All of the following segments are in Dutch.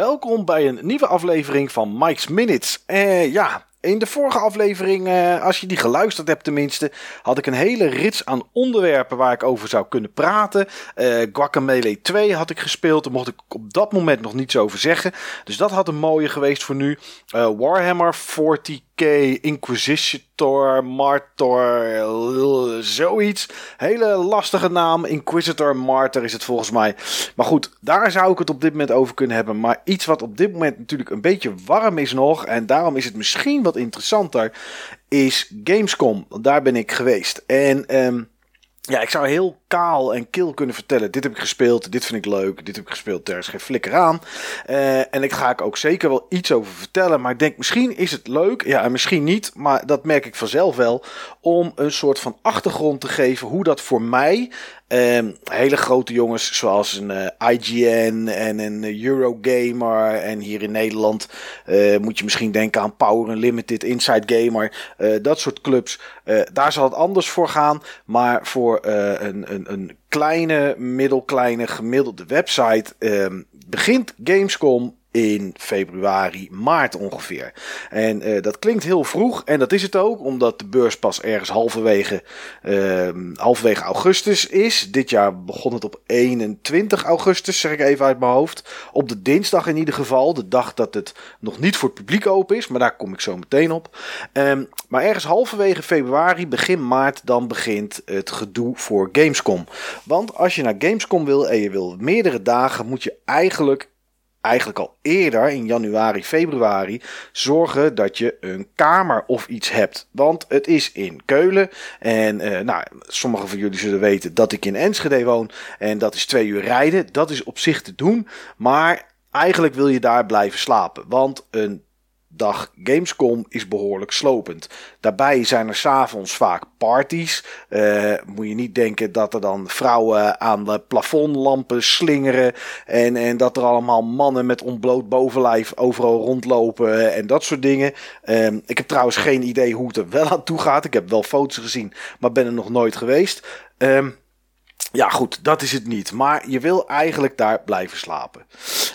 Welkom bij een nieuwe aflevering van Mike's Minutes. Eh, ja, in de vorige aflevering, eh, als je die geluisterd hebt tenminste, had ik een hele rits aan onderwerpen waar ik over zou kunnen praten. Uh, Guacamele 2 had ik gespeeld, daar mocht ik op dat moment nog niets over zeggen. Dus dat had een mooie geweest voor nu. Uh, Warhammer 40k, Inquisitor, Martor, zoiets. Hele lastige naam, Inquisitor, Martyr is het volgens mij. Maar goed, daar zou ik het op dit moment over kunnen hebben. Maar iets wat op dit moment natuurlijk een beetje warm is nog, en daarom is het misschien wat interessanter, is Gamescom. Daar ben ik geweest. En... Um, ja, ik zou heel kaal en kil kunnen vertellen. Dit heb ik gespeeld, dit vind ik leuk, dit heb ik gespeeld, er is geen flikker aan. Uh, en ik ga ik ook zeker wel iets over vertellen. Maar ik denk, misschien is het leuk, ja, en misschien niet. Maar dat merk ik vanzelf wel. Om een soort van achtergrond te geven hoe dat voor mij Um, hele grote jongens zoals een eh, IGN en een Eurogamer. En hier in Nederland uh, moet je misschien denken aan Power Unlimited, Inside Gamer. Dat soort clubs. daar zal het anders voor gaan. Maar voor een, een, een kleine, middelkleine, gemiddelde website um, begint Gamescom in februari, maart ongeveer. En uh, dat klinkt heel vroeg en dat is het ook, omdat de beurs pas ergens halverwege, uh, halverwege augustus is. Dit jaar begon het op 21 augustus, zeg ik even uit mijn hoofd. Op de dinsdag in ieder geval, de dag dat het nog niet voor het publiek open is, maar daar kom ik zo meteen op. Um, maar ergens halverwege februari, begin maart, dan begint het gedoe voor Gamescom. Want als je naar Gamescom wil en je wil meerdere dagen, moet je eigenlijk eigenlijk al eerder in januari, februari zorgen dat je een kamer of iets hebt. Want het is in Keulen. En uh, nou, sommigen van jullie zullen weten dat ik in Enschede woon. En dat is twee uur rijden. Dat is op zich te doen. Maar eigenlijk wil je daar blijven slapen. Want een dag Gamescom is behoorlijk slopend. Daarbij zijn er s'avonds vaak parties. Uh, moet je niet denken dat er dan vrouwen aan de plafondlampen slingeren. En, en dat er allemaal mannen met ontbloot bovenlijf overal rondlopen en dat soort dingen. Uh, ik heb trouwens geen idee hoe het er wel aan toe gaat. Ik heb wel foto's gezien, maar ben er nog nooit geweest. Uh, ja, goed, dat is het niet. Maar je wil eigenlijk daar blijven slapen.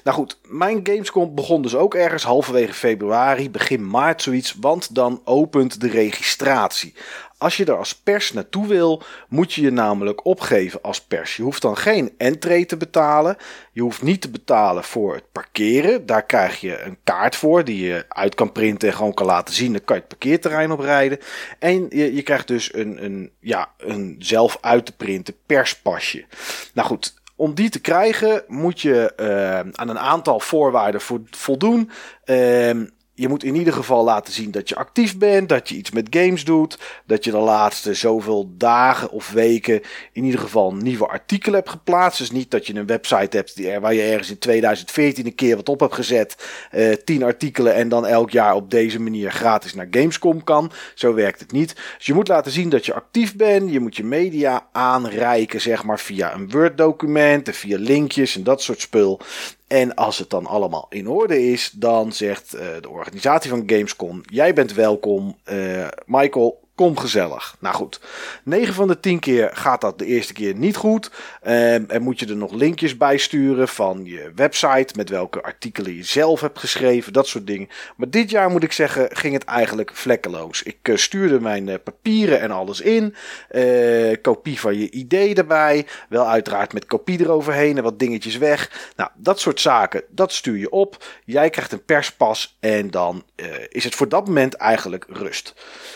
Nou goed, mijn Gamescom begon dus ook ergens halverwege februari, begin maart zoiets. Want dan opent de registratie. Als je er als pers naartoe wil, moet je je namelijk opgeven als pers. Je hoeft dan geen entree te betalen. Je hoeft niet te betalen voor het parkeren. Daar krijg je een kaart voor die je uit kan printen en gewoon kan laten zien. Dan kan je het parkeerterrein oprijden. En je, je krijgt dus een, een, ja, een zelf uit te printen perspasje. Nou goed, om die te krijgen moet je uh, aan een aantal voorwaarden voldoen. Uh, je moet in ieder geval laten zien dat je actief bent, dat je iets met games doet, dat je de laatste zoveel dagen of weken in ieder geval nieuwe artikelen hebt geplaatst. Dus niet dat je een website hebt die, waar je ergens in 2014 een keer wat op hebt gezet, eh, 10 artikelen en dan elk jaar op deze manier gratis naar Gamescom kan. Zo werkt het niet. Dus je moet laten zien dat je actief bent, je moet je media aanreiken, zeg maar via een Word document en via linkjes en dat soort spul. En als het dan allemaal in orde is, dan zegt uh, de organisatie van Gamescom: Jij bent welkom, uh, Michael kom gezellig. Nou goed, 9 van de 10 keer gaat dat de eerste keer niet goed. Um, en moet je er nog linkjes bij sturen van je website, met welke artikelen je zelf hebt geschreven, dat soort dingen. Maar dit jaar moet ik zeggen, ging het eigenlijk vlekkeloos. Ik uh, stuurde mijn uh, papieren en alles in. Uh, kopie van je idee erbij. Wel uiteraard met kopie eroverheen en wat dingetjes weg. Nou, dat soort zaken, dat stuur je op. Jij krijgt een perspas en dan is het voor dat moment eigenlijk rust.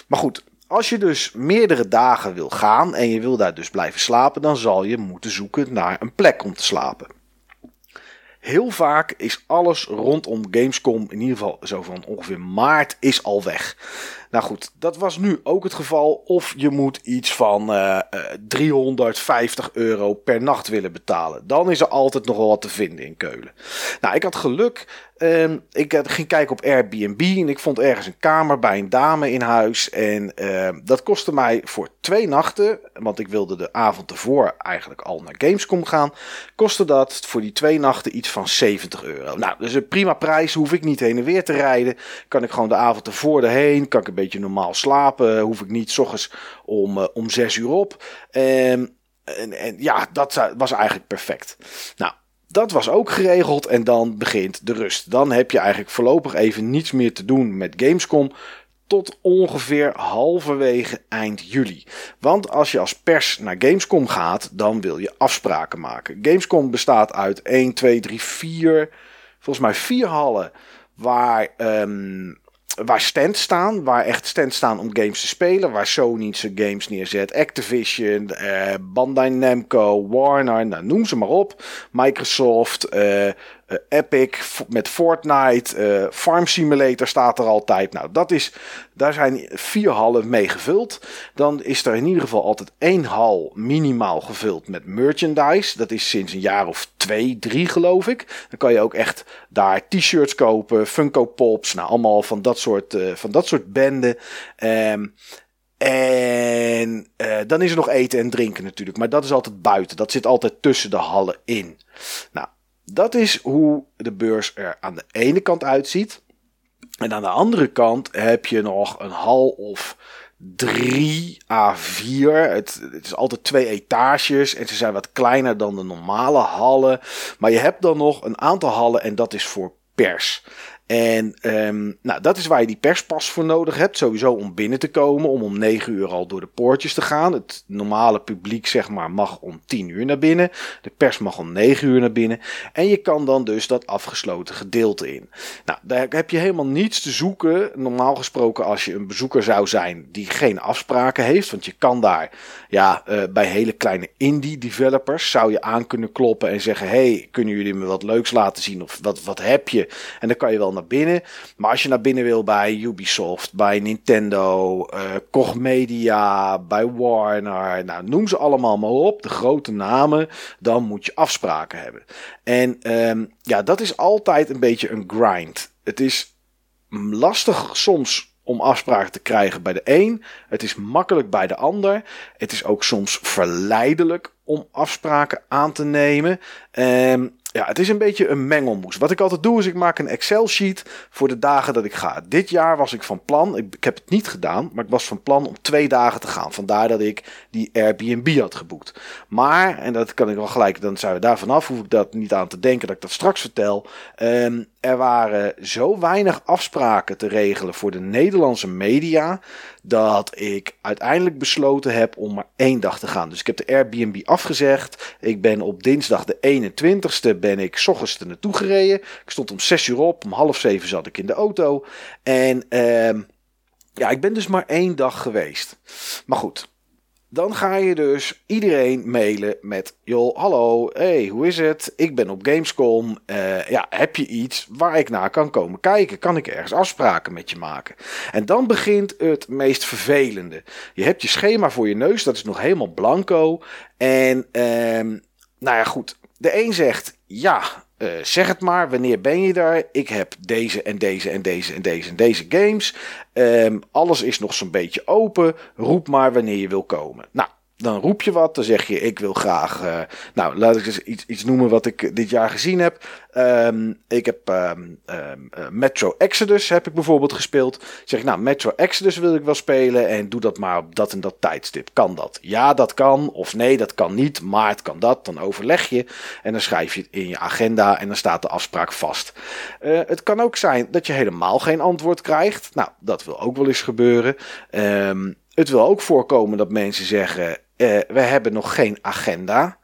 Maar goed, als je dus meerdere dagen wil gaan en je wil daar dus blijven slapen, dan zal je moeten zoeken naar een plek om te slapen. Heel vaak is alles rondom Gamescom, in ieder geval zo van ongeveer maart, is al weg. Nou goed, dat was nu ook het geval. Of je moet iets van uh, uh, 350 euro per nacht willen betalen. Dan is er altijd nog wel wat te vinden in Keulen. Nou, ik had geluk. Uh, ik ging kijken op Airbnb en ik vond ergens een kamer bij een dame in huis. En ehm, dat kostte mij voor twee nachten, want ik wilde de avond ervoor eigenlijk al naar Gamescom gaan. Kostte dat voor die twee nachten iets van 70 euro. Nou, dus een prima prijs. Hoef ik niet heen en weer te rijden. Kan ik gewoon de avond ervoor erheen. Kan ik een beetje normaal slapen. Hoef ik niet ochtends om, uh, om zes uur op. Um, en, en, ja, dat was eigenlijk perfect. Nou, dat was ook geregeld en dan begint de rust. Dan heb je eigenlijk voorlopig even niets meer te doen met Gamescom tot ongeveer halverwege eind juli. Want als je als pers naar Gamescom gaat, dan wil je afspraken maken. Gamescom bestaat uit 1, 2, 3, 4, volgens mij vier hallen waar um, waar stands staan, waar echt stands staan om games te spelen, waar Sony zijn games neerzet, Activision, eh, Bandai Namco, Warner, nou, noem ze maar op, Microsoft, eh, Epic met Fortnite, uh, Farm Simulator staat er altijd. Nou, dat is, daar zijn vier hallen mee gevuld. Dan is er in ieder geval altijd één hal minimaal gevuld met merchandise. Dat is sinds een jaar of twee, drie geloof ik. Dan kan je ook echt daar t-shirts kopen, Funko Pops, nou allemaal van dat soort, uh, van dat soort benden. Um, en uh, dan is er nog eten en drinken natuurlijk. Maar dat is altijd buiten. Dat zit altijd tussen de hallen in. Nou, dat is hoe de beurs er aan de ene kant uitziet. En aan de andere kant heb je nog een hal of 3 à 4. Het, het, is altijd twee etages en ze zijn wat kleiner dan de normale hallen. Maar je hebt dan nog een aantal hallen en dat is voor pers. En um, nou, dat is waar je die perspas voor nodig hebt. Sowieso om binnen te komen, om om 9 uur al door de poortjes te gaan. Het normale publiek zeg maar, mag om 10 uur naar binnen. De pers mag om 9 uur naar binnen. En je kan dan dus dat afgesloten gedeelte in. Nou, daar heb je helemaal niets te zoeken. Normaal gesproken als je een bezoeker zou zijn die geen afspraken heeft. Want je kan daar ja, uh, bij hele kleine indie developers zou je aan kunnen kloppen en zeggen... Hey, kunnen jullie me wat leuks laten zien? Of wat, wat heb je? En dan kan je wel naar binnen. Maar als je naar binnen wil bij Ubisoft, bij Nintendo, uh, Koch Media, bij Warner, nou, noem ze allemaal maar op, de grote namen, dan moet je afspraken hebben. En um, ja, dat is altijd een beetje een grind. Het is lastig soms om afspraken te krijgen bij de een. Het is makkelijk bij de ander. Het is ook soms verleidelijk om afspraken aan te nemen. Um, ja, het is een beetje een mengelmoes. Wat ik altijd doe is ik maak een Excel sheet voor de dagen dat ik ga. Dit jaar was ik van plan, ik, heb het niet gedaan, maar ik was van plan om twee dagen te gaan. Vandaar dat ik die Airbnb had geboekt. Maar, en dat kan ik wel gelijk, dan zijn we daar vanaf, hoef ik dat niet aan te denken dat ik dat straks vertel. Um, er waren zo weinig afspraken te regelen voor de Nederlandse media. Dat ik uiteindelijk besloten heb om maar één dag te gaan. Dus ik heb de Airbnb afgezegd. Ik ben op dinsdag de 21ste ben ik ochtends er naartoe gereden. Ik stond om 6 uur op. Om half zeven zat ik in de auto. En uh, ja, ik ben dus maar één dag geweest. Maar goed, dan ga je dus iedereen mailen met: joh, hallo, hey, hoe is het? Ik ben op Gamescom. Uh, ja, heb je iets waar ik naar kan komen kijken? Kan ik ergens afspraken met je maken? En dan begint het meest vervelende. Je hebt je schema voor je neus, dat is nog helemaal blanco. En, uh, nou ja, goed. De een zegt: ja, uh, zeg het maar, wanneer ben je daar? Ik heb deze en deze en deze en deze en deze games. Um, alles is nog zo'n beetje open. Roep maar wanneer je wil komen. Nou, dan roep je wat, dan zeg je ik wil graag, uh, nou laat ik eens iets, iets noemen wat ik dit jaar gezien heb. Um, ik heb um, um, Metro Exodus heb ik bijvoorbeeld gespeeld. Zeg ik nou Metro Exodus wil ik wel spelen en doe dat maar op dat en dat tijdstip. Kan dat? Ja, dat kan of nee, dat kan niet, maar het kan dat. Dan overleg je en dan schrijf je het in je agenda en dan staat de afspraak vast. Uh, het kan ook zijn dat je helemaal geen antwoord krijgt. Nou, dat wil ook wel eens gebeuren. Het wil ook voorkomen dat mensen zeggen uh, we hebben nog geen agenda.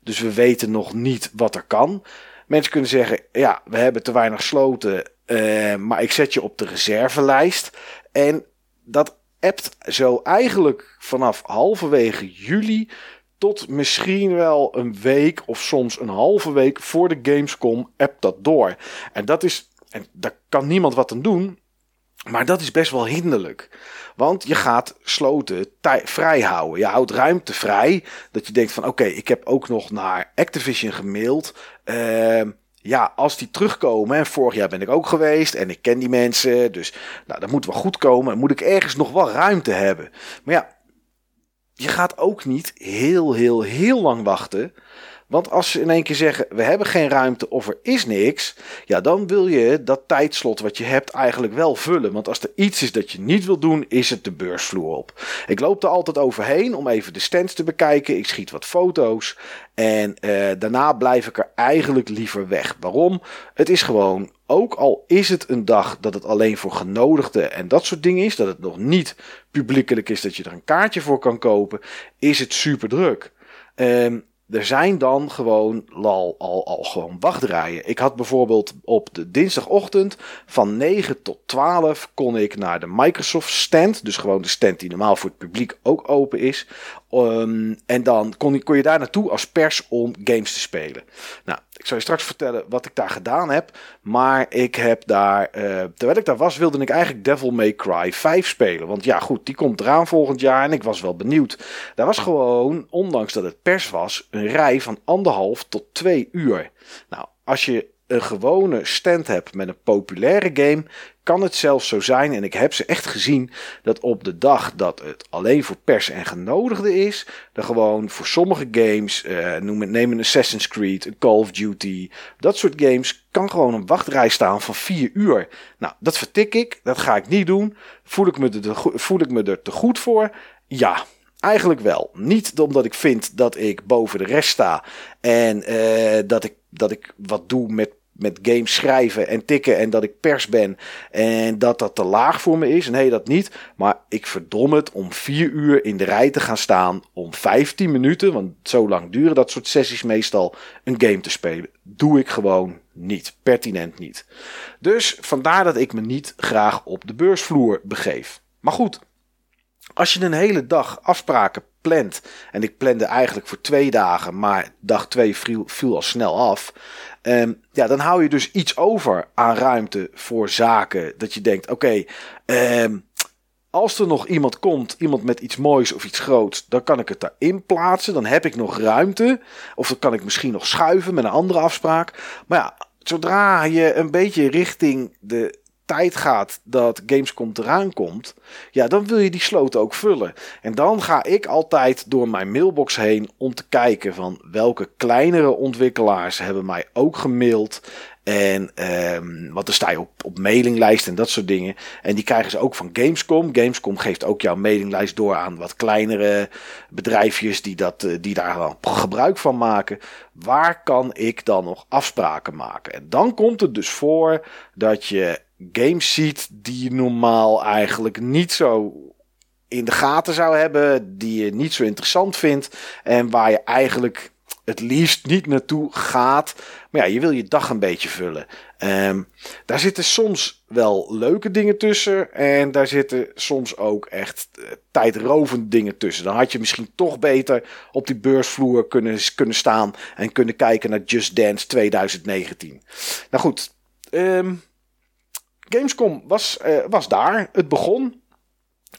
Dus we weten nog niet wat er kan. Mensen kunnen zeggen: ja, we hebben te weinig sloten, uh, maar ik zet je op de reservelijst. En dat appt zo eigenlijk vanaf halverwege juli tot misschien wel een week of soms een halve week voor de Gamescom appt dat door. En dat is, en daar kan niemand wat aan doen, maar dat is best wel hinderlijk. Want je gaat sloten vrij houden. Je houdt ruimte vrij. Dat je denkt van oké, ik heb ook nog naar Activision gemaild. Uh, ja, als die terugkomen. En vorig jaar ben ik ook geweest. En ik ken die mensen. Dus nou, dat moet wel goed komen. En moet ik ergens nog wel ruimte hebben. Maar ja, je gaat ook niet heel, heel, heel lang wachten. Want als ze in één keer zeggen: we hebben geen ruimte of er is niks, ja, dan wil je dat tijdslot wat je hebt eigenlijk wel vullen. Want als er iets is dat je niet wil doen, is het de beursvloer op. Ik loop er altijd overheen om even de stands te bekijken. Ik schiet wat foto's. En eh, daarna blijf ik er eigenlijk liever weg. Waarom? Het is gewoon, ook al is het een dag dat het alleen voor genodigden en dat soort dingen is, dat het nog niet publiekelijk is dat je er een kaartje voor kan kopen, is het super druk. Um, er zijn dan gewoon al, al, al gewoon wachtrijen. Ik had bijvoorbeeld op de dinsdagochtend van 9 tot 12 kon ik naar de Microsoft stand. Dus gewoon de stand die normaal voor het publiek ook open is. Ehm, en dan kon, kon je daar naartoe als pers om games te spelen. Nou, ik zal je straks vertellen wat ik daar gedaan heb. Maar ik heb daar, uh, terwijl ik daar was, wilde ik eigenlijk Devil May Cry 5 spelen. Want ja, goed, die komt eraan volgend jaar en ik was wel benieuwd. Daar was gewoon, ondanks dat het pers was, een rij van anderhalf tot twee uur. Nou, als je een gewone stand hebt met een populaire game, kan het zelfs zo zijn, en ik heb ze echt gezien, dat op de dag dat het alleen voor pers en genodigden is, er gewoon voor sommige games, uh, noem het, neem een Assassin's Creed, een Call of Duty, dat soort games, kan gewoon een wachtrij staan van 4 uur. Nou, dat vertik ik, dat ga ik niet doen. Voel ik me er, voel ik me er te goed voor? Ja, Eigenlijk wel. Niet omdat ik vind dat ik boven de rest sta en uh, dat, ik, dat ik wat doe met met games schrijven en tikken en dat ik pers ben en dat dat te laag voor me is. Nee, dat niet. Maar ik verdom het om vier uur in de rij te gaan staan om 15 minuten, want zo lang duren dat soort sessies meestal, een game te spelen. Doe ik gewoon niet. Pertinent niet. Dus vandaar dat ik me niet graag op de beursvloer begeef. Maar goed, als je een hele dag afspraken plant. En ik plande eigenlijk voor twee dagen, maar dag twee viel, al snel af. Um, ja, dan hou je dus iets over aan ruimte voor zaken. Dat je denkt: oké, um, als er nog iemand komt, iemand met iets moois of iets groots, dan kan ik het daarin plaatsen. Dan heb ik nog ruimte. Of dan kan ik misschien nog schuiven met een andere afspraak. Maar ja, zodra je een beetje richting de tijd gaat dat Gamescom eraan komt, ja, dan wil je die sloot ook vullen. En dan ga ik altijd door mijn mailbox heen om te kijken van welke kleinere ontwikkelaars hebben mij ook gemaild. En um, wat er sta je op, op mailinglijst en dat soort dingen. En die krijgen ze ook van Gamescom. Gamescom geeft ook jouw mailinglijst door aan wat kleinere bedrijfjes die, dat, eh, die daar gebruik van maken. Waar kan ik dan nog afspraken maken? En dan komt het dus voor dat je games ziet die je normaal eigenlijk niet zo in de gaten zou hebben, die je niet zo interessant vindt en waar je eigenlijk het liefst niet naartoe gaat. Maar ja, je wil je dag een beetje vullen. Um, daar zitten soms wel leuke dingen tussen. En daar zitten soms ook echt uh, tijdrovende dingen tussen. Dan had je misschien toch beter op die beursvloer kunnen, kunnen staan. En kunnen kijken naar Just Dance 2019. Nou goed, um, Gamescom was, uh, was daar. Het begon.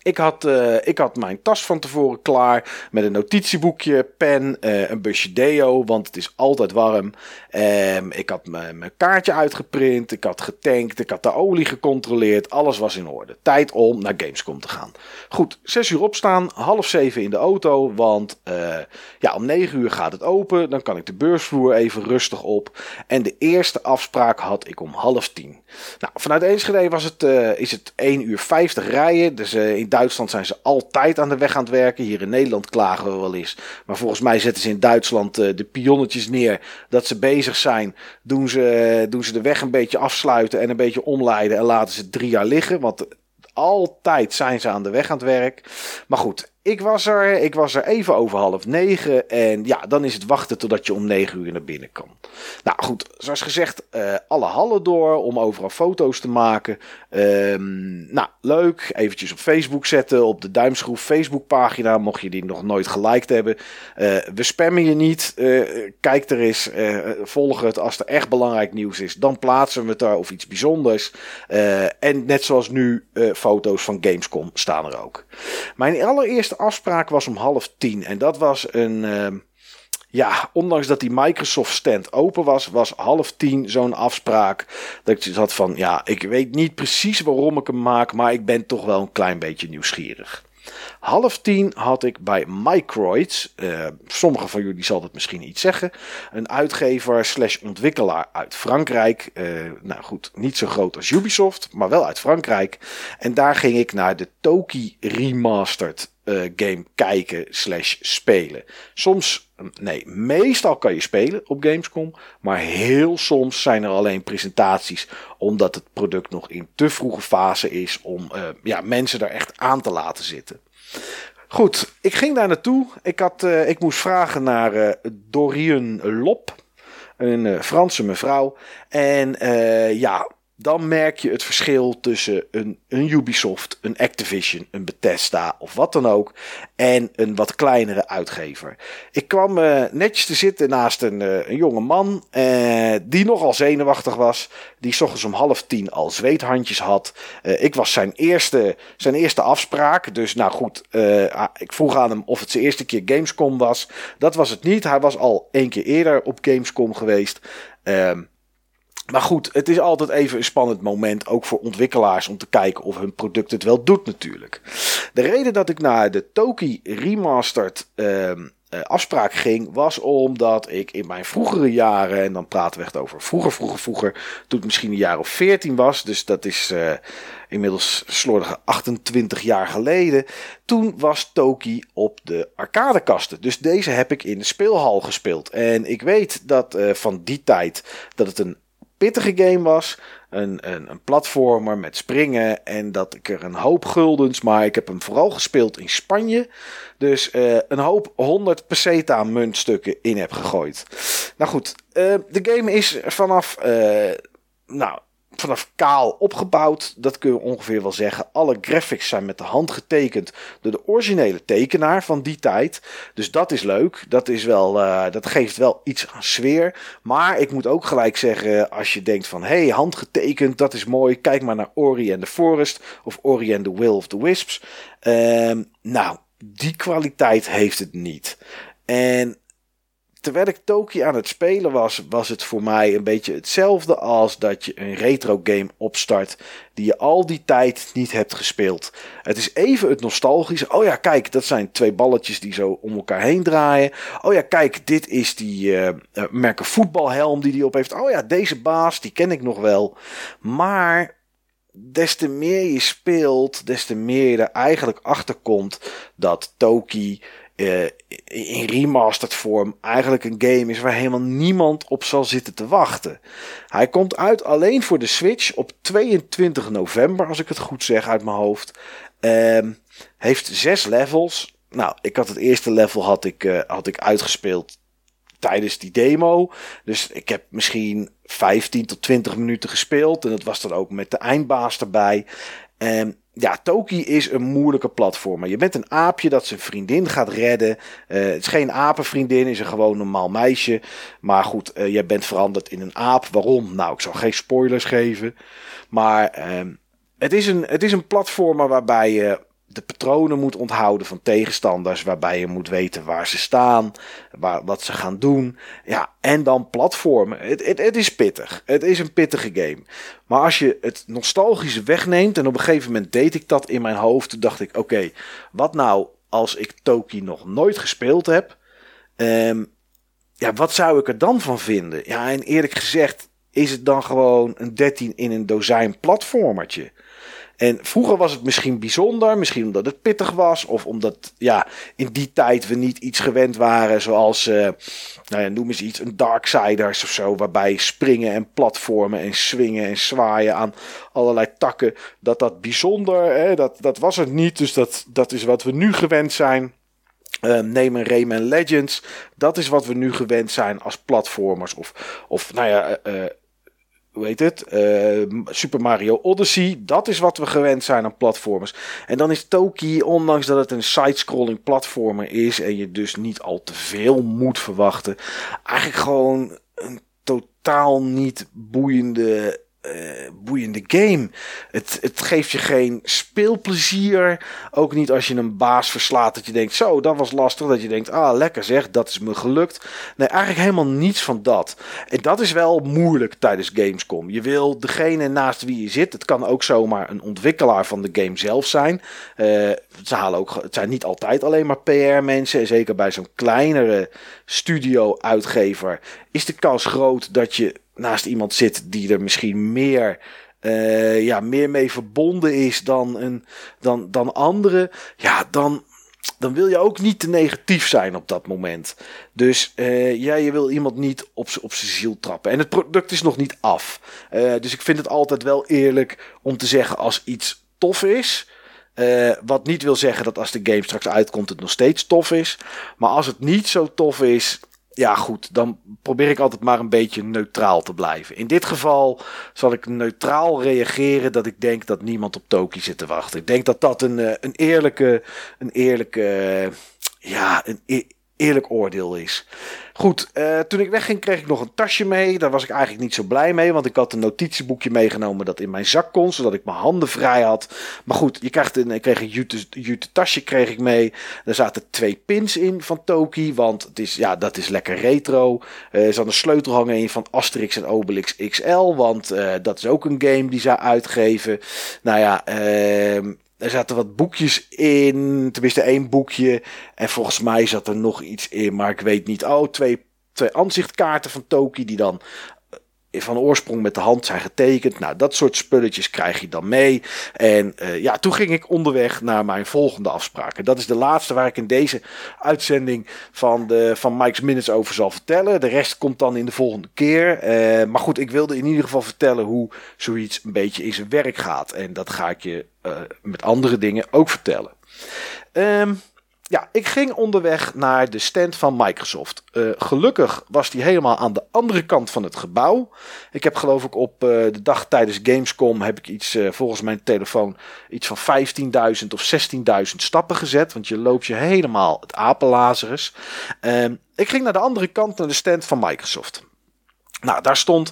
Ik had, uh, ik had mijn tas van tevoren klaar met een notitieboekje, pen, uh, een busje deo, want het is altijd warm. Um, ik had mijn kaartje uitgeprint, ik had getankt, ik had de olie gecontroleerd, alles was in orde. Tijd om naar Gamescom te gaan. Goed, 6 uur opstaan, half 7 in de auto, want ja, om 9 uur gaat het open, dan kan ik de beursvloer even rustig op. En de eerste afspraak had ik om half 10. Nou, vanuit Enschede was het, is het 1 uur 50 rijden, dus in Duitsland zijn ze altijd aan de weg aan het werken. Hier in Nederland klagen we wel eens. Maar volgens mij zetten ze in Duitsland uh, de pionnetjes neer dat ze bezig zijn. Doen ze, doen ze de weg een beetje afsluiten en een beetje omleiden en laten ze drie jaar liggen. Want altijd zijn ze aan de weg aan het werk. Maar goed, ik was er. Ik was er even over half negen. En ja, dan is het wachten totdat je om negen uur naar binnen kan. Nou goed, zoals gezegd, uh, alle hallen door om overal foto's te maken. Um, nou, leuk. Eventjes op Facebook zetten. Op de Duimschroef Facebook pagina. Mocht je die nog nooit geliked hebben. Uh, we spammen je niet. Uh, kijk er eens. volg het. Als er echt belangrijk nieuws is, dan plaatsen we het daar of iets bijzonders. en net zoals nu, foto's van Gamescom staan er ook. Mijn allereerste afspraak was om half tien. En dat was een. Uh, ja, ondanks dat die Microsoft stand open was, was half tien zo'n afspraak. Dat ik had van, ja, ik weet niet precies waarom ik hem maak, maar ik ben toch wel een klein beetje nieuwsgierig. Half tien had ik bij Microids, uh, sommigen van jullie zal het misschien iets zeggen, een uitgever slash ontwikkelaar uit Frankrijk. Uh, nou goed, niet zo groot als Ubisoft, maar wel uit Frankrijk. En daar ging ik naar de Toki Remastered uh, game kijken slash spelen. Soms, nee, meestal kan je spelen op Gamescom. Maar heel soms zijn er alleen presentaties. Omdat het product nog in te vroege fase is om uh, ja, mensen er echt aan te laten zitten. Goed, ik ging daar naartoe. Ik, had, uh, ik moest vragen naar Dorian Lop. Een Franse mevrouw. En ja, dan merk je het verschil tussen een, een, Ubisoft, een Activision, een Bethesda of wat dan ook. En een wat kleinere uitgever. Ik kwam uh, netjes te zitten naast een, uh, een jonge man. Uh, die nogal zenuwachtig was. Die s ochtends om half tien al zweethandjes had. ik was zijn eerste, zijn eerste afspraak. Dus nou goed, ah, ik vroeg aan hem of het zijn eerste keer Gamescom was. Dat was het niet. Hij was al één keer eerder op Gamescom geweest. Ehm, maar goed, het is altijd even een spannend moment, ook voor ontwikkelaars, om te kijken of hun product het wel doet natuurlijk. De reden dat ik naar de Toki Remastered uh, afspraak ging, was omdat ik in mijn vroegere jaren, en dan praten we echt over vroeger, vroeger, vroeger, toen ik misschien een jaar of 14 was, dus dat is uh, inmiddels slordige 28 jaar geleden, toen was Toki op de arcadekasten. Dus deze heb ik in de speelhal gespeeld. En ik weet dat uh, van die tijd dat het een pittige game was. Een, een, een platformer met springen. En dat ik er een hoop guldens. Maar ik heb hem vooral gespeeld in Spanje. Dus uh, een hoop 100 peseta muntstukken in heb gegooid. Nou goed, uh, de game is vanaf. Uh, nou, vanaf kaal opgebouwd. Dat kun je ongeveer wel zeggen. Alle graphics zijn met de hand getekend door de originele tekenaar van die tijd. Dus dat is leuk. Dat, is wel, uh, dat geeft wel iets aan sfeer. Maar ik moet ook gelijk zeggen, als je denkt van... hey, handgetekend, dat is mooi. Kijk maar naar Ori and the Forest of Ori and the Will of the Wisps. Uh, nou, die kwaliteit heeft het niet. En terwijl ik Toki aan het spelen was, was het voor mij een beetje hetzelfde als dat je een retro game opstart die je al die tijd niet hebt gespeeld. Het is even het nostalgische. Oh ja, kijk, dat zijn twee balletjes die zo om elkaar heen draaien. Oh ja, kijk, dit is die uh, merken voetbalhelm die die op heeft. Oh ja, deze baas, die ken ik nog wel. Maar des te meer je speelt, des te meer je er eigenlijk achter komt dat Toki uh, in remastered vorm eigenlijk een game is waar helemaal niemand op zal zitten te wachten. Hij komt uit alleen voor de Switch op 22 november, als ik het goed zeg uit mijn hoofd. Uh, heeft zes levels. Nou, ik had het eerste level had ik, uh, had ik uitgespeeld tijdens die demo. Dus ik heb misschien 15 tot 20 minuten gespeeld. En dat was dan ook met de eindbaas erbij. En ja, Toki is een moeilijke platformer. Je bent een aapje dat zijn vriendin gaat redden. Uh, het is geen apenvriendin, is een gewoon normaal meisje. Maar goed, uh, jij bent veranderd in een aap. Waarom? Nou, ik zal geen spoilers geven. Maar uh, het, is een, het is een platformer waarbij je de patronen moet onthouden van tegenstanders. Waarbij je moet weten waar ze staan, waar, wat ze gaan doen. Ja, en dan platformen. Het, het, het is pittig. Het is een pittige game. Maar als je het nostalgische wegneemt. En op een gegeven moment deed ik dat in mijn hoofd. Toen dacht ik: oké, wat nou als ik Toki nog nooit gespeeld heb? Um, ja, wat zou ik er dan van vinden? Ja, en eerlijk gezegd is het dan gewoon een 13 in een dozijn platformertje. En vroeger was het misschien bijzonder, misschien omdat het pittig was, of omdat ja, in die tijd we niet iets gewend waren, zoals, uh, nou ja, noem eens iets, een Darksiders of zo, waarbij springen en platformen en swingen en zwaaien aan allerlei takken, dat dat bijzonder, hè, dat, dat was het niet, dus dat, dat is wat we nu gewend zijn. Uh, neem een Rayman Legends. Dat is wat we nu gewend zijn als platformers. Of, of nou ja, uh, heet het? Uh, Super Mario Odyssey. Dat is wat we gewend zijn aan platformers. En dan is Toki, ondanks dat het een side-scrolling platformer is en je dus niet al te veel moet verwachten, eigenlijk gewoon een totaal niet boeiende uh, boeiende game. Het, het geeft je geen speelplezier. Ook niet als je een baas verslaat dat je denkt, zo, dat was lastig. Dat je denkt, ah, lekker zeg, dat is me gelukt. Nee, eigenlijk helemaal niets van dat. En dat is wel moeilijk tijdens Gamescom. Je wil degene naast wie je zit. Het kan ook zomaar een ontwikkelaar van de game zelf zijn. Uh, ze halen ook, het zijn niet altijd alleen maar PR-mensen. En zeker bij zo'n kleinere studio-uitgever is de kans groot dat je naast iemand zit die er misschien meer, uh, ja, meer mee verbonden is dan, een, dan, dan anderen. Ja, dan, dan wil je ook niet te negatief zijn op dat moment. Dus uh, je wil iemand niet op zijn ziel trappen. En het product is nog niet af. Uh, dus ik vind het altijd wel eerlijk om te zeggen als iets tof is. Wat niet wil zeggen dat als de game straks uitkomt het nog steeds tof is. Maar als het niet zo tof is, ja, goed, dan probeer ik altijd maar een beetje neutraal te blijven. In dit geval zal ik neutraal reageren dat ik denk dat niemand op Toki zit te wachten. Ik denk dat dat een, eh, een eerlijke, een eerlijke, ja, een e-, eerlijk oordeel is. Goed, uh, toen ik wegging kreeg ik nog een tasje mee. Daar was ik eigenlijk niet zo blij mee, want ik had een notitieboekje meegenomen dat in mijn zak kon, zodat ik mijn handen vrij had. Maar goed, je krijgt een, ik kreeg een jute, tasje kreeg ik mee. Daar zaten twee pins in van Toki, want het is, ja, dat is lekker retro. Uh, er zat een sleutel hangen in van Asterix en Obelix XL, want uh, dat is ook een game die ze uitgeven. Nou ja, uh, er zaten wat boekjes in, tenminste één boekje. En volgens mij zat er nog iets in, maar ik weet niet. Oh, twee, twee aanzichtkaarten van Toki die dan van oorsprong met de hand zijn getekend. Nou, dat soort spulletjes krijg je dan mee. En uh, ja, toen ging ik onderweg naar mijn volgende afspraak. En dat is de laatste waar ik in deze uitzending van, de, van Mike's Minutes over zal vertellen. De rest komt dan in de volgende keer. Uh, maar goed, ik wilde in ieder geval vertellen hoe zoiets een beetje in zijn werk gaat. En dat ga ik je uh, met andere dingen ook vertellen. Um, ja, ik ging onderweg naar de stand van Microsoft. Uh, gelukkig was die helemaal aan de andere kant van het gebouw. Ik heb geloof ik op uh, de dag tijdens Gamescom heb ik iets, uh, volgens mijn telefoon, iets van 15.000 of 16.000 stappen gezet. Want je loopt je helemaal het apenlazerus. Ehm, ik ging naar de andere kant, naar de stand van Microsoft. Nou, daar stond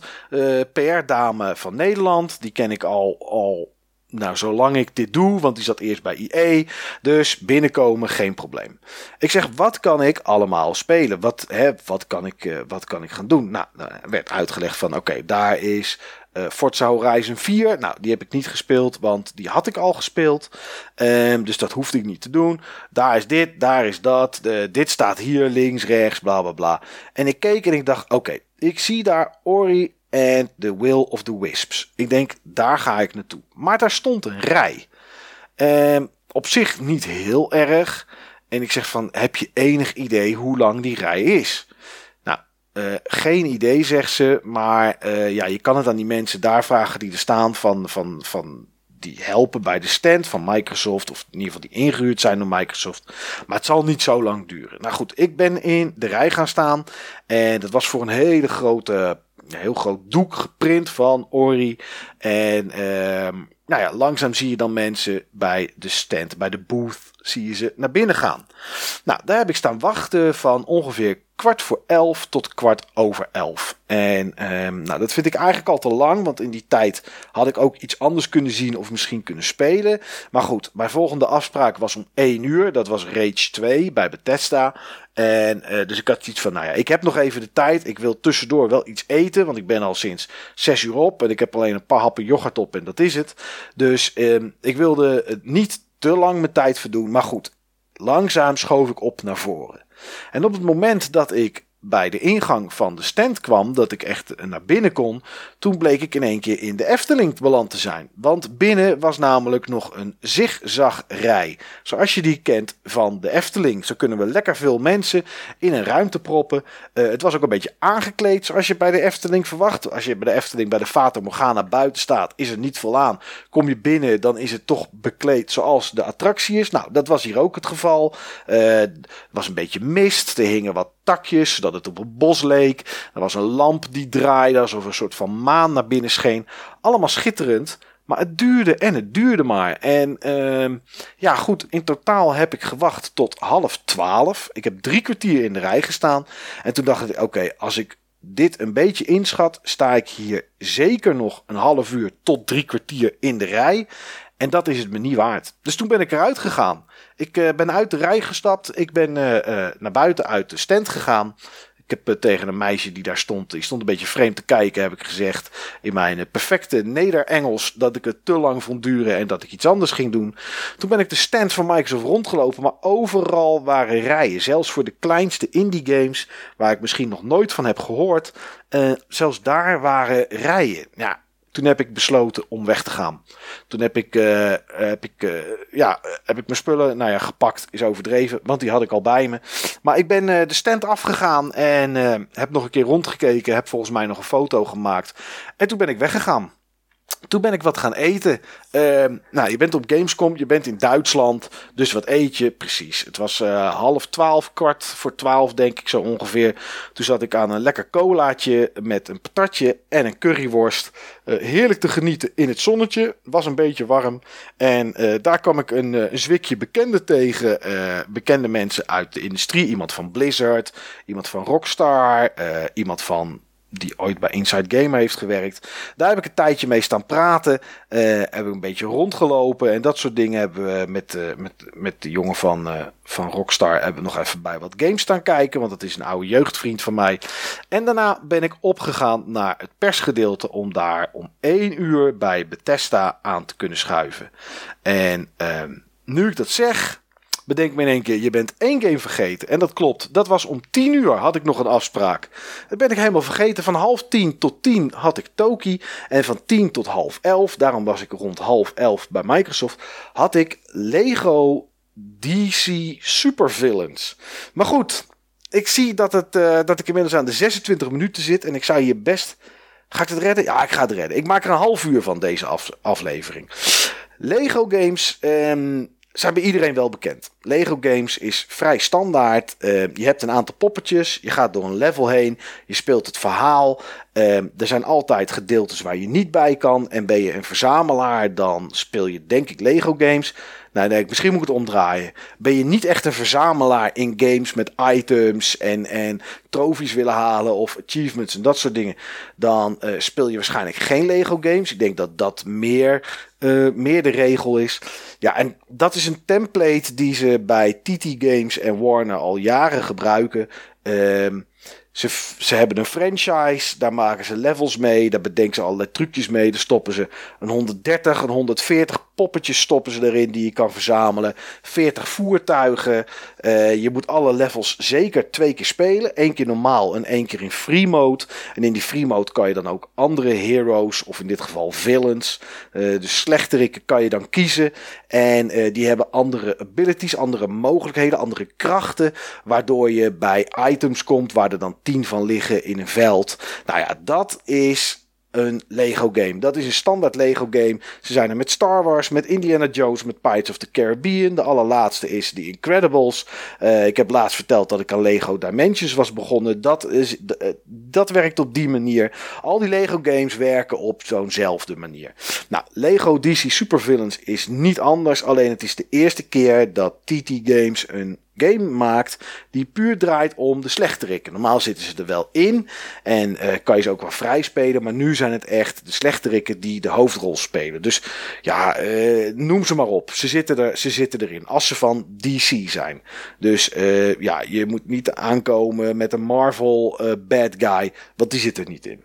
PR-dame van Nederland. Die ken ik al, al nou, zolang ik dit doe, want die zat eerst bij IE, dus binnenkomen geen probleem. Ik zeg, wat kan ik allemaal spelen? Wat, hè, wat, kan, ik, uh, wat kan ik gaan doen? Nou, nou werd uitgelegd van, oké, daar is uh, Forza Horizon 4. Nou, die heb ik niet gespeeld, want die had ik al gespeeld. Um, dus dat hoefde ik niet te doen. Daar is dit, daar is dat. Dit staat hier links, rechts, bla bla bla. En ik keek en ik dacht, oké, ik zie daar Ori en The Will of the Wisps. Ik denk, daar ga ik naartoe. Maar daar stond een rij. Um, op zich niet heel erg. En ik zeg van, heb je enig idee hoe lang die rij is? Nou, uh, geen idee, zegt ze. Maar uh, ja, je kan het aan die mensen daar vragen die er staan van, van, van die helpen bij de stand van Microsoft. Of in ieder geval die ingehuurd zijn door Microsoft. Maar het zal niet zo lang duren. Nou goed, ik ben in de rij gaan staan. En dat was voor een hele grote een heel groot doek geprint van Ori. En ehm, nou ja, langzaam zie je dan mensen bij de stand, bij de booth, zie je ze naar binnen gaan. Nou, daar heb ik staan wachten van ongeveer kwart voor elf tot kwart over elf. En um, nou, dat vind ik eigenlijk al te lang, want in die tijd had ik ook iets anders kunnen zien of misschien kunnen spelen. Maar goed, mijn volgende afspraak was om 1 uur. Dat was Rage 2 bij Bethesda. En uh, dus ik had iets van, nou ja, ik heb nog even de tijd. Ik wil tussendoor wel iets eten, want ik ben al sinds 6 uur op. En ik heb alleen een paar happen yoghurt op en dat is het. Dus um, ik wilde niet te lang mijn tijd verdoen. Maar goed, langzaam schoof ik op naar voren. En op het moment dat ik bij de ingang van de stand kwam, dat ik echt naar binnen kon, toen bleek ik in één keer in de Efteling beland te zijn. Want binnen was namelijk nog een zigzagrij. Zoals je die kent van de Efteling. Zo kunnen we lekker veel mensen in een ruimte proppen. Uh, het was ook een beetje aangekleed zoals je bij de Efteling verwacht. Als je bij de Efteling bij de Fata Morgana buiten staat, is er niet vol aan. Kom je binnen, dan is het toch bekleed zoals de attractie is. Nou, dat was hier ook het geval. Uh, was een beetje mist, er hingen wat takjes, zodat het op een bos leek. Er was een lamp die draaide, alsof een soort van maan naar binnen scheen. Allemaal schitterend. Maar het duurde en het duurde maar. En uh, ja, goed, in totaal heb ik gewacht tot half twaalf. Ik heb drie kwartier in de rij gestaan. En toen dacht ik, oké, als ik dit een beetje inschat, sta ik hier zeker nog een half uur tot drie kwartier in de rij. En dat is het me niet waard. Dus toen ben ik eruit gegaan. Ik uh, ben uit de rij gestapt. Ik ben uh, uh, naar buiten uit de stand gegaan. Ik heb eh, tegen een meisje die daar stond, die stond een beetje vreemd te kijken, heb ik gezegd in mijn eh, perfecte Neder-Engels dat ik het te lang vond duren en dat ik iets anders ging doen. Toen ben ik de stand van Microsoft rondgelopen, maar overal waren rijen. Zelfs voor de kleinste indie games, waar ik misschien nog nooit van heb gehoord, zelfs daar waren rijen. Ja, toen heb ik besloten om weg te gaan. Toen heb ik, uh, heb ik, uh, ja, heb ik mijn spullen, nou ja, gepakt is overdreven, want die had ik al bij me. Maar ik ben uh, de stand afgegaan en heb nog een keer rondgekeken, heb volgens mij nog een foto gemaakt. En toen ben ik weggegaan. Toen ben ik wat gaan eten. Uh, nou, je bent op Gamescom, je bent in Duitsland. Dus wat eet je? Precies. Het was uh, half twaalf, kwart voor twaalf, denk ik zo ongeveer. Toen zat ik aan een lekker colaatje met een patatje en een curryworst. Uh, heerlijk te genieten in het zonnetje. Was een beetje warm. En uh, daar kwam ik een, een zwikje bekende tegen. bekende mensen uit de industrie. Iemand van Blizzard, iemand van Rockstar, iemand van die ooit bij Inside Gamer heeft gewerkt. Daar heb ik een tijdje mee staan praten. Uh, heb ik een beetje rondgelopen en dat soort dingen hebben we met, uh, met, met de jongen van, uh, van Rockstar hebben we nog even bij wat games staan kijken. Want dat is een oude jeugdvriend van mij. En daarna ben ik opgegaan naar het persgedeelte om daar om één uur bij Bethesda aan te kunnen schuiven. En ehm, nu ik dat zeg, bedenk me in één keer, je bent één game vergeten. En dat klopt, dat was om tien uur had ik nog een afspraak. Dat ben ik helemaal vergeten. Van half tien tot tien had ik Toki. En van tien tot half elf, daarom was ik rond half elf bij Microsoft, had ik Lego DC Supervillains. Maar goed, ik zie dat, het, uh, dat ik inmiddels aan de 26 minuten zit. En ik zou hier best... Ga ik het redden? Ja, ik ga het redden. Ik maak er een half uur van deze af, aflevering. Lego Games... Um, zijn bij iedereen wel bekend. Lego Games is vrij standaard. Uh, je hebt een aantal poppetjes. Je gaat door een level heen. Je speelt het verhaal. Uh, er zijn altijd gedeeltes waar je niet bij kan. En ben je een verzamelaar, dan speel je denk ik Lego Games. Nou, nee, misschien moet ik het omdraaien. Ben je niet echt een verzamelaar in games met items en, en trofies willen halen of achievements en dat soort dingen, dan uh, speel je waarschijnlijk geen Lego games. Ik denk dat dat meer, uh, meer de regel is. Ja, en dat is een template die ze bij TT Games en Warner al jaren gebruiken. Uh, ze, ze hebben een franchise, daar maken ze levels mee, daar bedenken ze allerlei trucjes mee. Daar stoppen ze een 130, een 140 poppetjes stoppen ze erin die je kan verzamelen. 40 voertuigen. Uh, je moet alle levels zeker twee keer spelen. Eén keer normaal en één keer in free mode. En in die free mode kan je dan ook andere heroes, of in dit geval villains. Uh, de slechterikken kan je dan kiezen. En uh, die hebben andere abilities, andere mogelijkheden, andere krachten. Waardoor je bij items komt waar er dan 10 van liggen in een veld. Nou ja, dat is een Lego game. Dat is een standaard Lego game. Ze zijn er met Star Wars, met Indiana Jones, met Pirates of the Caribbean. De allerlaatste is The Incredibles. Uh, ik heb laatst verteld dat ik aan Lego Dimensions was begonnen. Dat, is, uh, dat werkt op die manier. Al die Lego games werken op zo'nzelfde manier. Nou, Lego DC Supervillains is niet anders. Alleen het is de eerste keer dat TT Games een game maakt die puur draait om de slechterikken. Normaal zitten ze er wel in en uh, kan je ze ook wel vrij spelen, maar nu zijn het echt de slechterikken die de hoofdrol spelen. Dus ja, uh, noem ze maar op. Ze zitten, er, ze zitten erin als ze van DC zijn. Dus uh, ja, je moet niet aankomen met een Marvel bad guy, want die zit er niet in.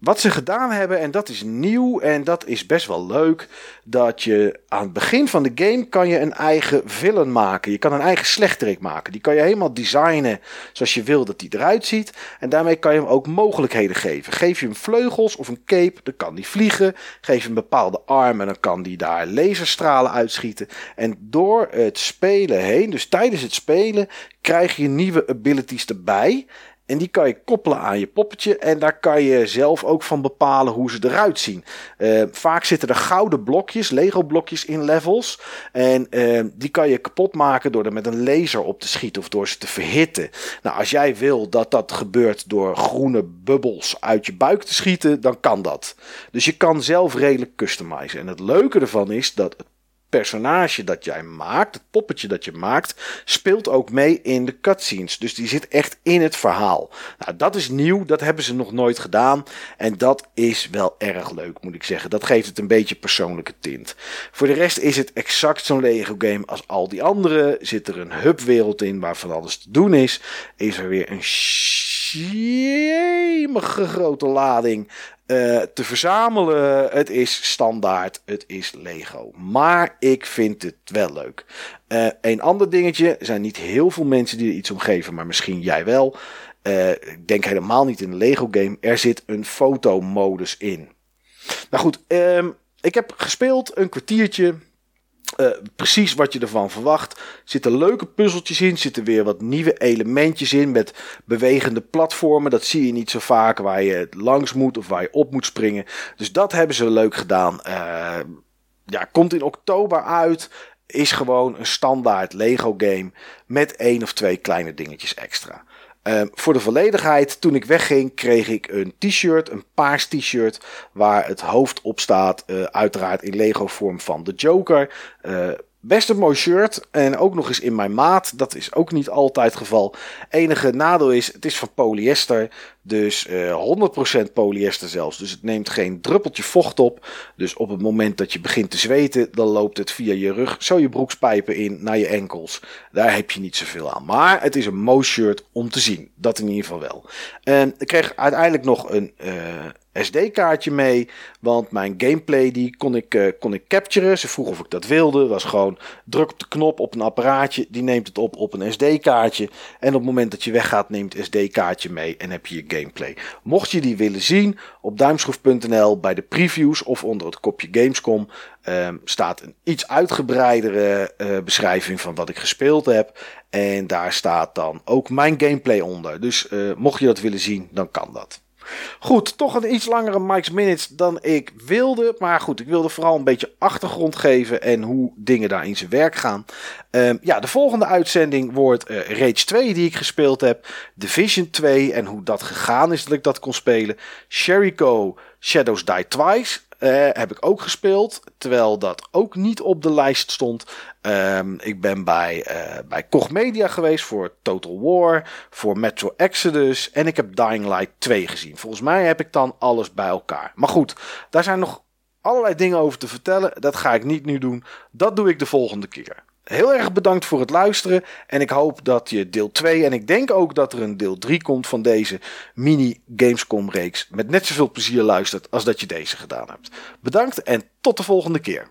Wat ze gedaan hebben, en dat is nieuw en dat is best wel leuk, dat je aan het begin van de game kan je een eigen villain maken. Je kan een eigen slechterik maken. Die kan je helemaal designen zoals je wil dat die eruit ziet. En daarmee kan je hem ook mogelijkheden geven. Geef je hem vleugels of een cape, dan kan die vliegen. Geef je hem bepaalde armen, dan kan die daar laserstralen uitschieten. En door het spelen heen, dus tijdens het spelen, krijg je nieuwe abilities erbij. En die kan je koppelen aan je poppetje. En daar kan je zelf ook van bepalen hoe ze eruit zien. Uh, vaak zitten er gouden blokjes, Lego blokjes in levels. En uh, die kan je kapot maken door er met een laser op te schieten of door ze te verhitten. Nou, als jij wil dat dat gebeurt door groene bubbels uit je buik te schieten, dan kan dat. Dus je kan zelf redelijk customizen. En het leuke ervan is dat het personage dat jij maakt, het poppetje dat je maakt, speelt ook mee in de cutscenes. Dus die zit echt in het verhaal. Nou, dat is nieuw, dat hebben ze nog nooit gedaan. En dat is wel erg leuk, moet ik zeggen. Dat geeft het een beetje persoonlijke tint. Voor de rest is het exact zo'n Lego game als al die andere. Zit er een hubwereld in waar van alles te doen is. Is er weer een jemige grote lading uh, te verzamelen. Het is standaard, het is Lego. Maar ik vind het wel leuk. Uh, een ander dingetje, er zijn niet heel veel mensen die er iets om geven, maar misschien jij wel. Uh, ik denk helemaal niet in een Lego game. Er zit een fotomodus in. Nou goed, um, ik heb gespeeld een kwartiertje. Uh, precies wat je ervan verwacht. Er zitten leuke puzzeltjes in. Zitten weer wat nieuwe elementjes in. Met bewegende platformen. Dat zie je niet zo vaak. Waar je langs moet of waar je op moet springen. Dus dat hebben ze leuk gedaan. Uh, ja, komt in oktober uit. Is gewoon een standaard Lego game. Met één of twee kleine dingetjes extra. Uh, voor de volledigheid, toen ik wegging, kreeg ik een t-shirt, een paars t-shirt, waar het hoofd op staat, uh, uiteraard in Lego vorm van de Joker. Best een mooi shirt en ook nog eens in mijn maat. Dat is ook niet altijd het geval. Enige nadeel is, het is van polyester. Dus uh, 100% polyester zelfs. Dus het neemt geen druppeltje vocht op. Dus op het moment dat je begint te zweten, dan loopt het via je rug zo je broekspijpen in naar je enkels. Daar heb je niet zoveel aan. Maar het is een mooi shirt om te zien. Dat in ieder geval wel. En ik kreeg uiteindelijk nog een, uh, SD-kaartje mee. Want mijn gameplay die kon ik, uh, kon ik capturen. Ze vroeg of ik dat wilde. Was gewoon druk op de knop op een apparaatje. Die neemt het op op een SD-kaartje. En op het moment dat je weggaat neemt het SD-kaartje mee en heb je je gameplay. Mocht je die willen zien op duimschroef.nl bij de previews of onder het kopje Gamescom. Um, staat een iets uitgebreidere uh, beschrijving van wat ik gespeeld heb. En daar staat dan ook mijn gameplay onder. Dus uh, mocht je dat willen zien, dan kan dat. Goed, toch een iets langere Mike's Minutes dan ik wilde. Maar goed, ik wilde vooral een beetje achtergrond geven en hoe dingen daar in zijn werk gaan. Um, ja, de volgende uitzending wordt uh, Rage 2 die ik gespeeld heb. Division 2 en hoe dat gegaan is dat ik dat kon spelen. Sherryco Shadows Die Twice. Uh, heb ik ook gespeeld. Terwijl dat ook niet op de lijst stond. Um, ik ben bij, uh, bij Koch Media geweest voor Total War. Voor Metro Exodus. En ik heb Dying Light 2 gezien. Volgens mij heb ik dan alles bij elkaar. Maar goed, daar zijn nog allerlei dingen over te vertellen. Dat ga ik niet nu doen. Dat doe ik de volgende keer. Heel erg bedankt voor het luisteren. En ik hoop dat je deel 2 en ik denk ook dat er een deel 3 komt van deze mini Gamescom reeks. Met net zoveel plezier luistert als dat je deze gedaan hebt. Bedankt en tot de volgende keer.